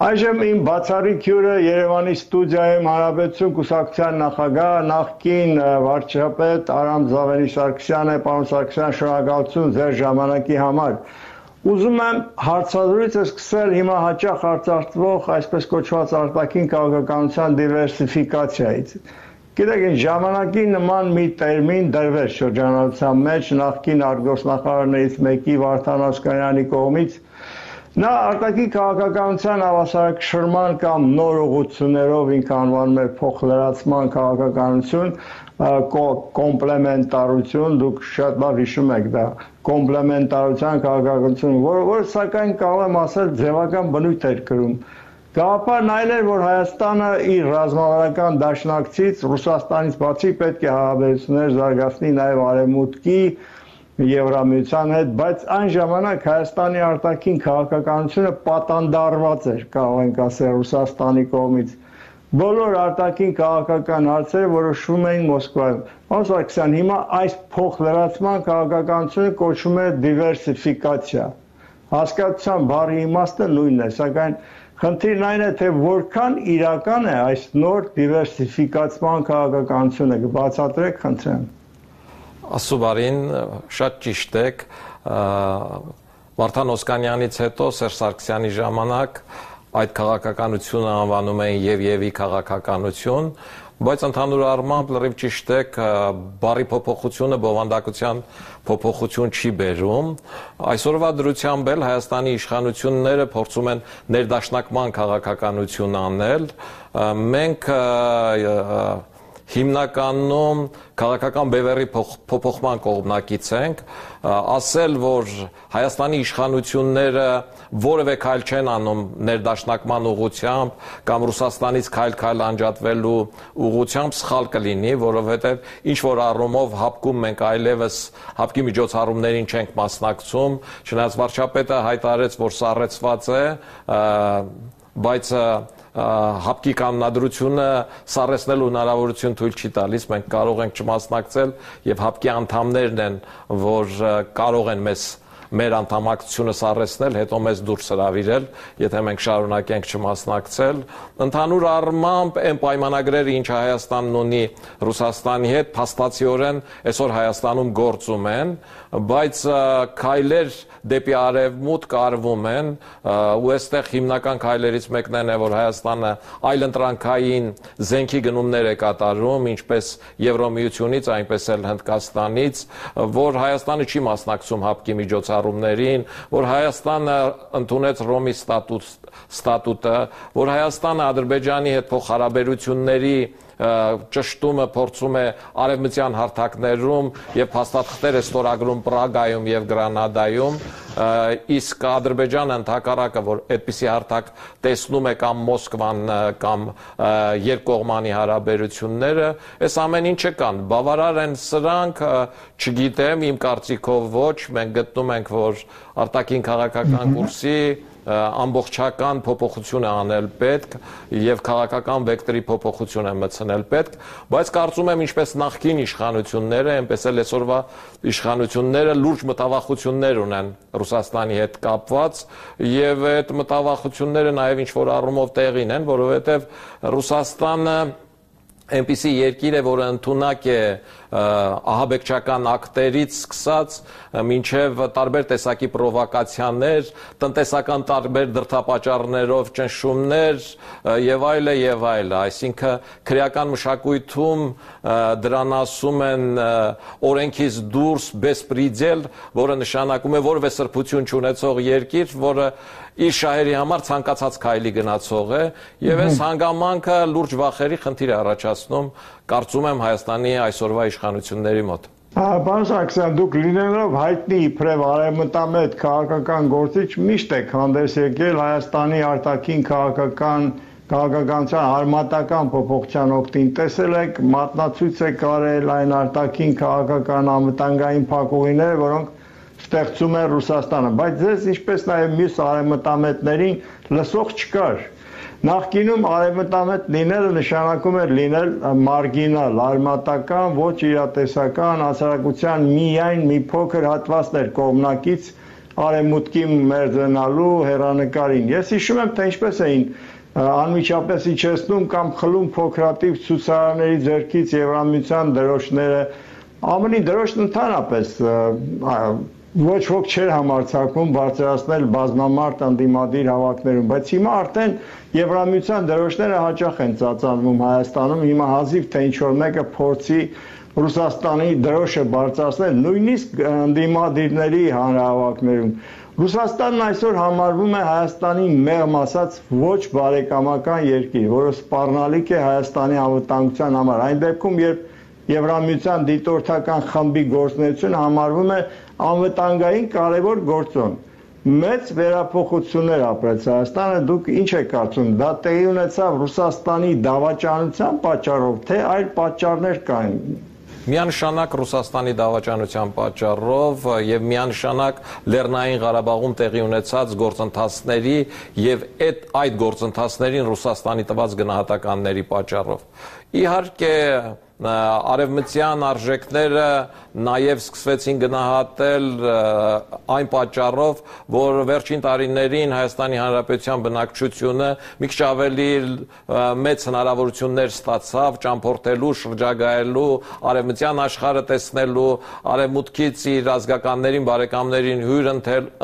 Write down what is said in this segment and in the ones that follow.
Այժմ իմ բացառիկ հյուրը Երևանի ստուդիայում Հանրապետություն կուսակցության նախագահ նախկին վարչապետ Արամ Զավենի Սարգսյանն է, պարոն Սարգսյան, շնորհակալություն ձեր ժամանակի համար։ Ուզում եմ հարցազրույցը սկսել հիմա հաճախ արծարծվող այսպես կոչված արտաքին քաղաքականության դիվերսիֆիկացիայից։ Գիտեք, այն ժամանակի նման մի տերմին դրվեց շրջանառության մեջ նախկին արտգործնախարարներից մեկի Վարդան Ասկանյանի կողմից Նա արտակի քաղաքականության հավասարակշռման կամ նոր ուղղություններով ինքը անվանում է փոխլրացման քաղաքականություն, կոմպլեմենտարություն, դուք շատ լավ հիշում եք դա, կոմպլեմենտարության քաղաքականություն, որը որ սակայն կարող եմ ասել ձևական բնույթ էր կրում։ Գաղափարն այլ էր, որ Հայաստանը իր ռազմավարական դաշնակցից Ռուսաստանից բացի պետք է հարաբերություններ զարգացնի նաև արևմուտքի Եվրամիության հետ, բայց այն ժամանակ Հայաստանի արտաքին քաղաքականությունը պատանդարված էր, կարող ենք ասել Ռուսաստանի կողմից։ Բոլոր արտաքին քաղաքական հարցերը որոշվում էին Մոսկվայում։ Սարգսյան, հիմա այս փոխլրացման քաղաքականությունը կոչվում է դիվերսիֆիկացիա։ Հասկացության բառի իմաստը նույնն է, սակայն Խնդիրն այն է, թե որքան իրական է այս նոր դիվերսիֆիկացման քաղաքականությունը, կբացատրեք, խնդրեմ։ Ասուբարին շատ ճիշտ եք Վարդան Օսկանյանից հետո Սերժ Սարգսյանի ժամանակ այդ քաղաքականությունը անվանում էին եւ եւի քաղաքականություն, բայց ընդհանուր առմամբ լրիվ ճիշտ եք, բարի փոփոխությունը բովանդակության փոփոխություն չի բերում։ Այսօրվա դրությամբ էլ Հայաստանի իշխանությունները փորձում են ներդաշնակման քաղաքականություն անել։ Մենք հիմնականում քաղաքական բևեռի փոփոխման կողմնակից ենք, ասել, որ Հայաստանի իշխանությունները որևէ քայլ չեն անում ներդաշնակման ուղությամբ կամ Ռուսաստանից քայլ-քայլ անջատվելու ուղությամբ սխալ կլինի, որովհետև ինչ որ առումով հապկում մենք այլևս հապկի միջոցառումներին չենք մասնակցում, չնայած վարչապետը հայտարարեց, որ սառեցված է, բայց հապկի կանոնադրությունը սառեցնելու հնարավորություն թույլ չի տալիս, մենք կարող ենք չմասնակցել եւ հապկի անդամներն են, որ կարող են մեզ մեր անդամակցությունը սառեցնել, հետո մեզ դուրս հravirել, եթե մենք շարունակենք չմասնակցել։ Ընդհանուր առմամբ այն պայմանագրերը, ինչ Հայաստանն ունի Ռուսաստանի հետ, փաստացիորեն այսօր Հայաստանում գործում են, բայց քայլեր դեպի արևմուտք արվում են ու այստեղ հիմնական քայլերից մեկն է, որ Հայաստանը այլընտրանքային զենքի գնումներ է կատարում, ինչպես Եվրոմիությունից, այնպես էլ Հնդկաստանից, որ Հայաստանը չի մասնակցում հապկի միջոցառումներին, որ Հայաստանը ընդունեց Ռոմի ստատուտ ստատուտը, որ Հայաստանը Ադրբեջանի հետ փոխհարաբերությունների ճշտումը փորձում է արևմտյան հարթակներում եւ փաստաթղթեր է ստորագրում Պրագայում եւ Գրանադայում իսկ Ադրբեջանը ընդհակառակը որ այդպիսի հարթակ տեսնում է կամ Մոսկվան կամ երկկողմանի հարաբերությունները այս ամեն ինչը կան բավարար են սրանք չգիտեմ իմ կարծիքով ոչ մենք գտնում ենք որ արտաքին քաղաքական կուրսի ամբողջական փոփոխություն է անել պետք եւ քաղաքական վեկտորի փոփոխություն է մտցնել պետք, բայց կարծում եմ ինչպես նախկին իշխանությունները, այնպես էլ այսօրվա իշխանությունները լուրջ մտավախություններ ունեն Ռուսաստանի հետ կապված եւ այդ մտավախությունները նաեւ ինչ որ առումով տեղին են, որովհետեւ Ռուսաստանը այնպիսի երկիր է, որը ընդունակ է ահաբեկչական ակտերից սկսած մինչև տարբեր տեսակի պրովոկացիաներ, տնտեսական տարբեր դրդապատճառներով ճնշումներ եւ այլը եւ այլը, այսինքն քրեական մշակույթում դրան ասում են օրենքից դուրս բեսպրիդել, որը նշանակում է որևէ սրբություն չունեցող երկիր, որը իր շահերի համար ցանկացած քայլի գնացող է եւ այս հանգամանքը լուրջ վախերի խնդիր է առաջացնում կարծում եմ Հայաստանի այսօրվա իշխանությունների մոտ։ Պարոն Սարգսյան, դուք լինելով հայտնի իբրև արևմտամետ քաղաքական գործիչ միշտ եք հանդես եկել Հայաստանի արտաքին քաղաքական քաղաքականության արմատական փոփոխության օգտին տեսել եք, մատնացույց եք արել այն արտաքին քաղաքական անվտանգային փակուղիները, որոնք ստեղծում է Ռուսաստանը, բայց ձեզ ինչպես նաև մյուս արևմտամետներին լսող չկար։ Նախկինում արևմտամետ լինելը նշանակում էր լինել մարգինալ, արմատական, ոչ իրատեսական հասարակության միայն մի փոքր հատվածներ կողմնակից արեմուտքի մերձենալու հերանեկարին։ Ես հիշում եմ, թե ինչպես էին անմիջապես իջեցնում կամ խլում փոքրատիվ ցուցարարների ձեռքից Եվրամիության դրոշները ԱՄՆ-ի դրոշն ընդհանրապես ոչ ոք չէր համարցակվում բարձրացնել բազմամարդ անդիմադիր հավաքներում, բայց հիմա արդեն Եվրամիության դրոշները հաճախ են ծածանվում Հայաստանում, հիմա հազիվ թե ինչ որ մեկը փորձի Ռուսաստանի դրոշը բարձրացնել նույնիսկ անդիմադիրների հանրահավաքներում Ռուսաստանն այսօր համարվում է Հայաստանի մեղմ ասած ոչ բարեկամական երկիր, որը սպառնալիք է Հայաստանի անվտանգության համար։ Այն դեպքում, երբ Եվրամիության դիտորդական խմբի գործունեությունը համարվում է անվտանգային կարևոր գործոն։ Մեծ վերափոխություններ ապրեց Հայաստանը, դուք ինչ եք կարծում, դա տեղի ունեցավ Ռուսաստանի դավաճանության պատճառով, թե այլ պատճառներ կային? Միանշանակ Ռուսաստանի դավաճանության պատճառով եւ միանշանակ Լեռնային Ղարաբաղում տեղի ունեցած գործընթացների եւ այդ այդ գործընթացներին Ռուսաստանի տված գնահատականների պատճառով։ Իհարկե արևմտյան արժեքները նաև սկսվեցին գնահատել այն պատճառով, որ վերջին տարիներին Հայաստանի Հանրապետության բնակչությունը մի քիչ ավելի մեծ հնարավորություններ ստացավ ճամփորդելու, շրջագայելու, արևմտյան աշխարհը տեսնելու, արևմուտքից իր ազգականներին, բարեկամներին հյուր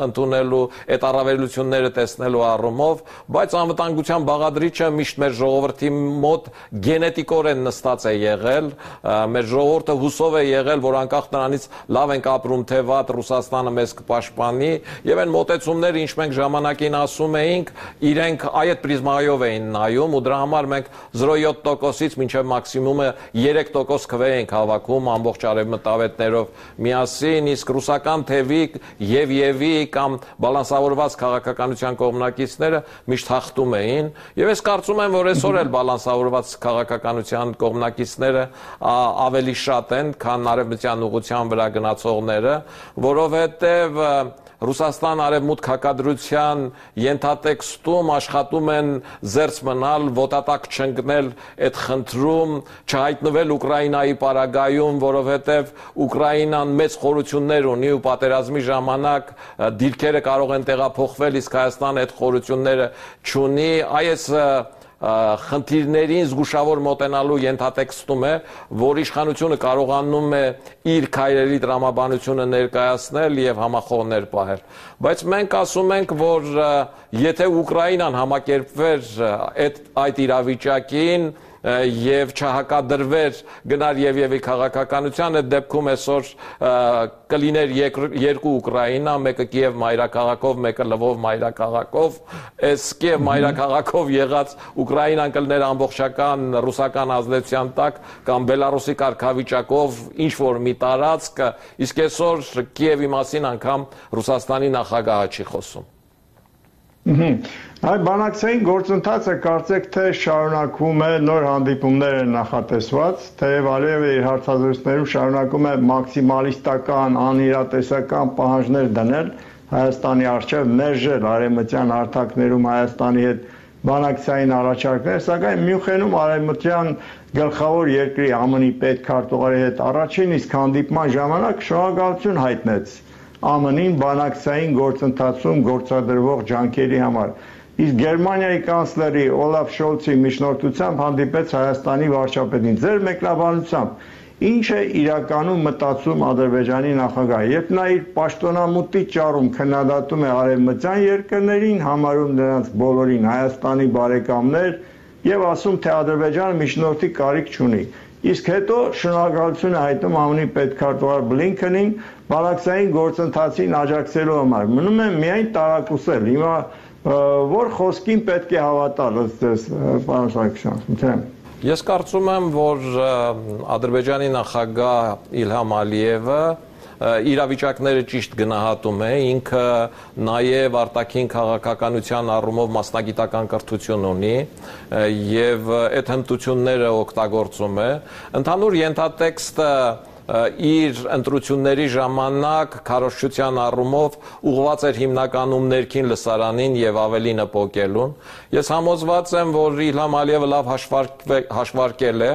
ընդունելու, այդ առավելությունները տեսնելու առումով, բայց անվտանգության բաղադրիչը միշտ մեր ժողովրդի մոտ գենետիկորեն նստած է եղել եղել, մեր ժողովուրդը հուսով է եղել, որ անկախ նրանից լավ ենք ապրում թե վատ Ռուսաստանը մեզ կպաշտպանի եւ այն մոտեցումները, ինչ մենք ժամանակին ասում էինք, իրենք այդ պրիզմայով էին նայում ու դրա համար մենք 0.7%-ից մինչև մաքսիմումը 3% քվե ենք հավաքում ամբողջ արևմտավետներով միասին, իսկ ռուսական թևի եւ եւի կամ բալանսավորված քաղաքականության կողմնակիցները միշտ հաղթում էին եւ ես կարծում եմ, որ այսօր էլ բալանսավորված քաղաքականության կողմնակիցները ավելի շատ են, քան արևմտյան ուղղության վրա գնացողները, որովհետև Ռուսաստան արևմուտք հակադրության ենթատեքստում աշխատում են զերծ մնալ, ոտատակ չընկնել այդ խնդրում, չհայտնվել Ուկրաինայի պարագայում, որովհետև Ուկրաինան մեծ խորություններ ունի ու պատերազմի ժամանակ դիրքերը կարող են տեղափոխվել, իսկ Հայաստանը այդ խորությունները չունի։ Այս խնդիրներին զգուշավոր մոտենալու ենթատեքստում է, որ իշխանությունը կարողանում է իր քայլերի դրամաբանությունը ներկայացնել եւ համախոհներ պահել։ Բայց մենք ասում ենք, որ եթե Ուկրաինան համակերպվեր այդ այդ իրավիճակին, եւ չհակադրվեր գնար եւ եւի քաղաքականության այդ դեպքում այսօր կլիներ երկու Ուկրաինա, մեկը Կիև մայրաքաղաքով, մեկը Լվով մայրաքաղաքով, այս Կիև մայրաքաղաքով եղած Ուկրաինան կլներ ամբողջական ռուսական ազդեցության տակ կամ Բելարուսի կարգավիճակով ինչ որ մի տարածք, իսկ այսօր Կիևի մասին անգամ Ռուսաստանի նախագահը չի խոսում։ Այ բանակցային գործընթացը կարծեք թե շարունակվում է նոր հանդիպումներ են նախատեսված, թեև Ալիևը իր հարցազրույցներում շարունակում է մաքսիմալիստական, անիրատեսական պահանջներ դնել Հայաստանի արչև մերժել արևմտյան հարթակներում Հայաստանի հետ բանակցային առաջարկներ, սակայն Մյունխենում արևմտյան գլխավոր երկրի ԱՄՆ-ի պետքարտուղարի հետ առաջին իսկ հանդիպման ժամանակ շնորհակալություն հայտնեց ԱՄՆ-ին բանակցային գործընթացում գործադրվող ջանքերի համար։ Իսկ Գերմանիայի կանցլերի Օլաֆ Շոլցի միջնորդությամբ հանդիպեց Հայաստանի վարչապետին ձեր մեկնաբանությամբ ինչ է իրականում մտածում Ադրբեջանի նախագահը երբ նա իր պաշտոնամուտի ճառում քննադատում է արևմտյան երկրներին համարում նրանց բոլորին Հայաստանի բարեկամներ եւ ասում թե Ադրբեջանը միջնորդի կարիք չունի իսկ հետո շնորհակալություն հայտնում ԱՄՆ-ի պետքարտուղար Բլինքենին բանակցային գործընթացին աջակցելու համար։ Մնում է միայն տարակուսել։ Հիմա որ խոսքին պետք է հավատալ ըստ պարոն Սարգսյան, թե Ես կարծում եմ, որ Ադրբեջանի նախագահ Իլհամ Ալիևը իրավիճակները ճիշտ գնահատում է, ինքը նաև արտաքին քաղաքականության առումով մասնագիտական կրթություն ունի եւ այդ հմտությունները օգտագործում է։ Ընդհանուր ենթատեքստը իր ընտրությունների ժամանակ քարոշչության առումով ուղղված էր հիմնականում ներքին լսարանին եւ ավելի նպոկելուն։ Ես համոզված եմ, որ Իլհամ Ալիևը լավ հաշվարկել է,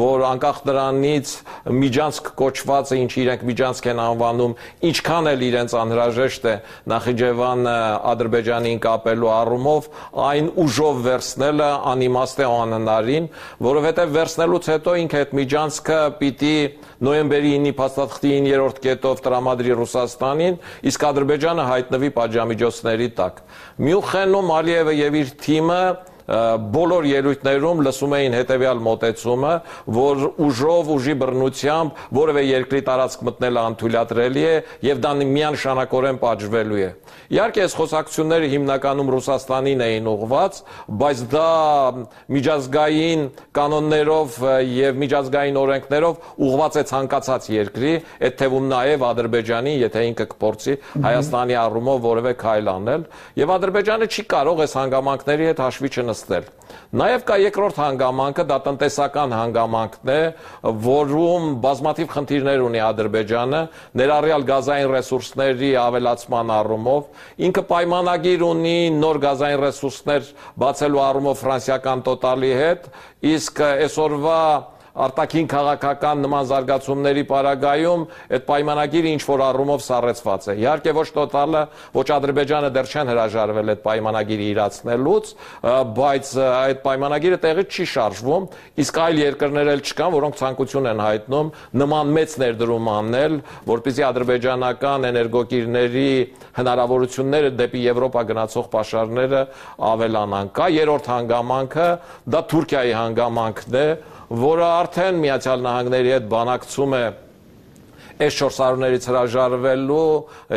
որ անկախ դրանից միջանցք կոչվածը, ինչ իրենք միջանցք են անվանում, ինչքան էլ իրենց անհրաժեշտ է Նախիջևանը Ադրբեջանին կապելու առումով, այն ուժով վերցնելը անիմաստ է անհնարին, որովհետեւ վերցնելուց հետո ինքը այդ միջանցքը պիտի նոյեմբերի 9-ի փաստաթղթի 9-րդ կետով տրամադրի Ռուսաստանին, իսկ Ադրբեջանը հայտնվի պատժամիջոցների տակ։ Մյուխենում Ալիևը եւ իր թիմը բոլոր ելույթներում լսում էին հետեւյալ մոտեցումը, որ ուժով, ուժի բռնությամբ որևէ երկրի տարածք մտնելը անթույլատրելի է եւ դա միանշանակորեն պատժվելու է։ Իհարկե, այս խոսակցությունները հիմնականում Ռուսաստանին էին ուղված, բայց դա միջազգային կանոններով եւ միջազգային օրենքներով ուղված է ցանկացած երկրի, այդ թվում նաեւ Ադրբեջանի, եթե ինքը կփորձի Հայաստանի առումով որևէ քայլ անել, եւ Ադրբեջանը չի կարող այս հանգամանքների հետ հաշվի չնստել։ Նաև կա երկրորդ հանգամանքը, դա տնտեսական հանգամանքն է, որում բազմաթիվ խնդիրներ ունի Ադրբեջանը, ներառյալ գազային ռեսուրսների ավելացման առումով։ Ինքը պայմանագիր ունի նոր գազային ռեսուրսներ բացելու առումով ֆրանսիական Total-ի հետ, իսկ այսօրվա արտաքին քաղաքական նման զարգացումների պարագայում այդ պայմանագիրը ինչ որ առումով սառեցված է։ Իհարկե ոչ տոտալը, ոչ Ադրբեջանը դեռ չեն հրաժարվել այդ պայմանագիրը իրացնելուց, բայց այդ պայմանագիրը տեղի չի շարժվում, իսկ այլ երկրներ էլ չկան, որոնք ցանկություն են հայտնում նման մեծ ներդրում անել, որպեսզի ադրբեջանական էներգոկիրների հնարավորությունները դեպի Եվրոպա գնացող պաշարները ավելանան։ Կա երրորդ հանգամանքը, դա Թուրքիայի հանգամանքն է, որը արդեն Միացյալ Նահանգների հետ բանակցում է S400-ներից հրաժարվելու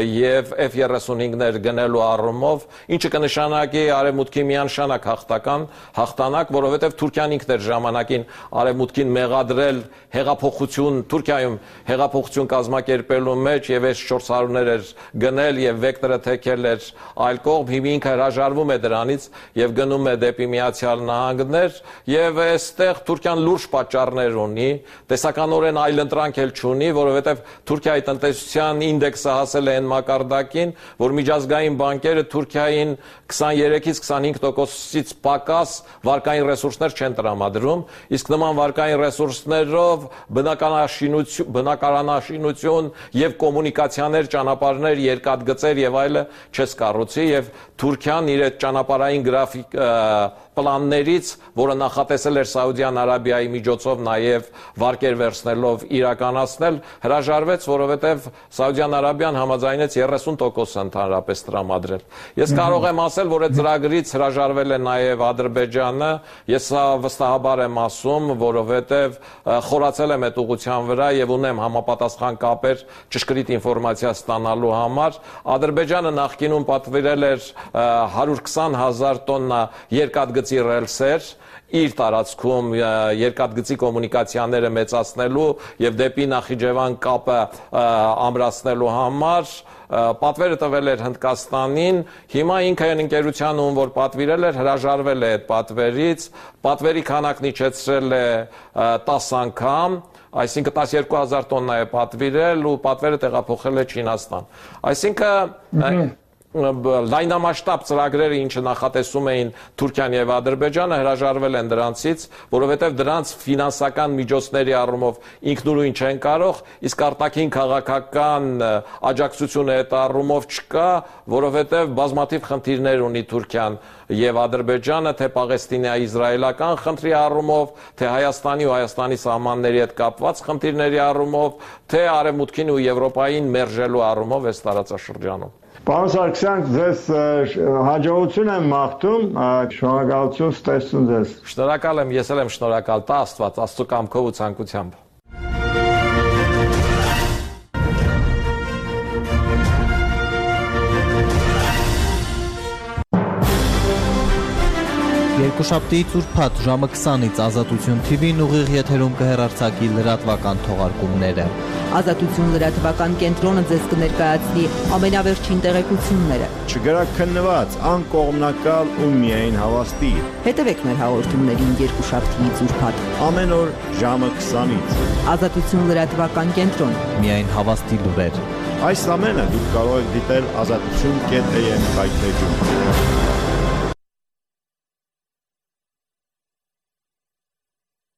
եւ F35-ներ գնելու առումով, ինչը կնշանակի արևմուտքի միանշանակ հաղթական հաղթանակ, որովհետեւ Թուրքիան ինքն էր ժամանակին արևմուտքին մեղադրել հեղափոխություն Թուրքիայում հեղափոխություն կազմակերպելու մեջ եւ S400-ներ էր գնել եւ վեկտորը թեքել էր այլ կողմ, հիմա ինքը հրաժարվում է դրանից եւ գնում է դեպի Միացյալ Նահանգներ եւ այստեղ Թուրքիան լուրջ պատճառներ ունի, տեսականորեն այլ ընտրանք էլ չունի, որովհետեւ Թուրքիայի տնտեսության ինդեքսը հասել է այն մակարդակին, որ միջազգային բանկերը Թուրքիային 23-ից 25%-ից պակաս վարկային ռեսուրսներ չեն տրամադրում, իսկ նման վարկային ռեսուրսներով բնականաշինություն, բնակարանաշինություն եւ կոմունիկացիաներ, ճանապարհներ, երկաթգծեր եւ այլը չես կառուցի եւ Թուրքիան իր ճանապարհային գրաֆիկ պլաններից, որը նախատեսել էր Սաուդյան Արաբիայի միջոցով նաև վարկեր վերցնելով իրականացնել, հրաժարվեց, որովհետև Սաուդյան Արաբիան համաձայնեց 30% ընդհանրապես տրամադրել։ Ես կարող եմ ասել, որ այդ ծրագրից հրաժարվել է նաև Ադրբեջանը, ես սա վստահաբար եմ ասում, որովհետև խորացել եմ այդ ուղղության վրա եւ ունեմ համապատասխան կապեր ճշգրիտ ինֆորմացիա ստանալու համար։ Ադրբեջանը նախկինում պատվիրել էր 120 հազար տոննա երկաթգծի երկաթգծի ռելսեր իր տարածքում երկաթգծի կոմունիկացիաները մեծացնելու եւ դեպի Նախիջևան կապը ամրացնելու համար պատվերը տվել էր Հնդկաստանին, հիմա ինքը այն ընկերության ում որ պատվիրել էր, հրաժարվել է այդ պատվերից, պատվերի քանակն իջեցրել է 10 անգամ, այսինքն 12000 տոննա է պատվիրել ու պատվերը տեղափոխել է Չինաստան։ Այսինքն լայնամասշտաբ ծրագրերը, ինչը նախատեսում էին Թուրքիան եւ Ադրբեջանը, հրաժարվել են դրանցից, որովհետեւ դրանց ֆինանսական միջոցների առումով ինքնուրույն չեն կարող, իսկ արտաքին քաղաքական աջակցությունը այդ առումով չկա, որովհետեւ բազմաթիվ խնդիրներ ունի Թուրքիան եւ Ադրբեջանը, թե Պաղեստինա-Իսրայելական խնդրի առումով, թե Հայաստանի ու Հայաստանի սահմանների հետ կապված խնդիրների առումով, թե Արևմուտքին ու Եվրոպային մերժելու առումով այս տարածաշրջանում։ Պարոն Սարգսյան, ձեզ հաջողություն եմ մաղթում, շնորհակալություն ստեսուն ձեզ։ Շնորհակալ եմ, ես էլ եմ շնորհակալ, տա Աստված, Աստծո կամքով ու ցանկությամբ։ Երկուշաբթիից ուրբաթ ժամը 20-ից Ազատություն TV-ն ուղիղ եթերում կհեռարձակի լրատվական թողարկումները։ Ազատություն լրատվական կենտրոնը ձեզ կներկայացնի ամենավերջին տեղեկությունները։ Չգրաքննված, անկողմնակալ ու միայն հավաստի։ Հետևեք մեր հաղորդումներին երկուշաբթիից ուրբաթ։ Ամեն օր ժամը 20-ից։ Ազատություն լրատվական կենտրոն։ Միայն հավաստի լուրեր։ Այս ամենը դուք կարող եք դիտել ազատություն.am կայքեջում։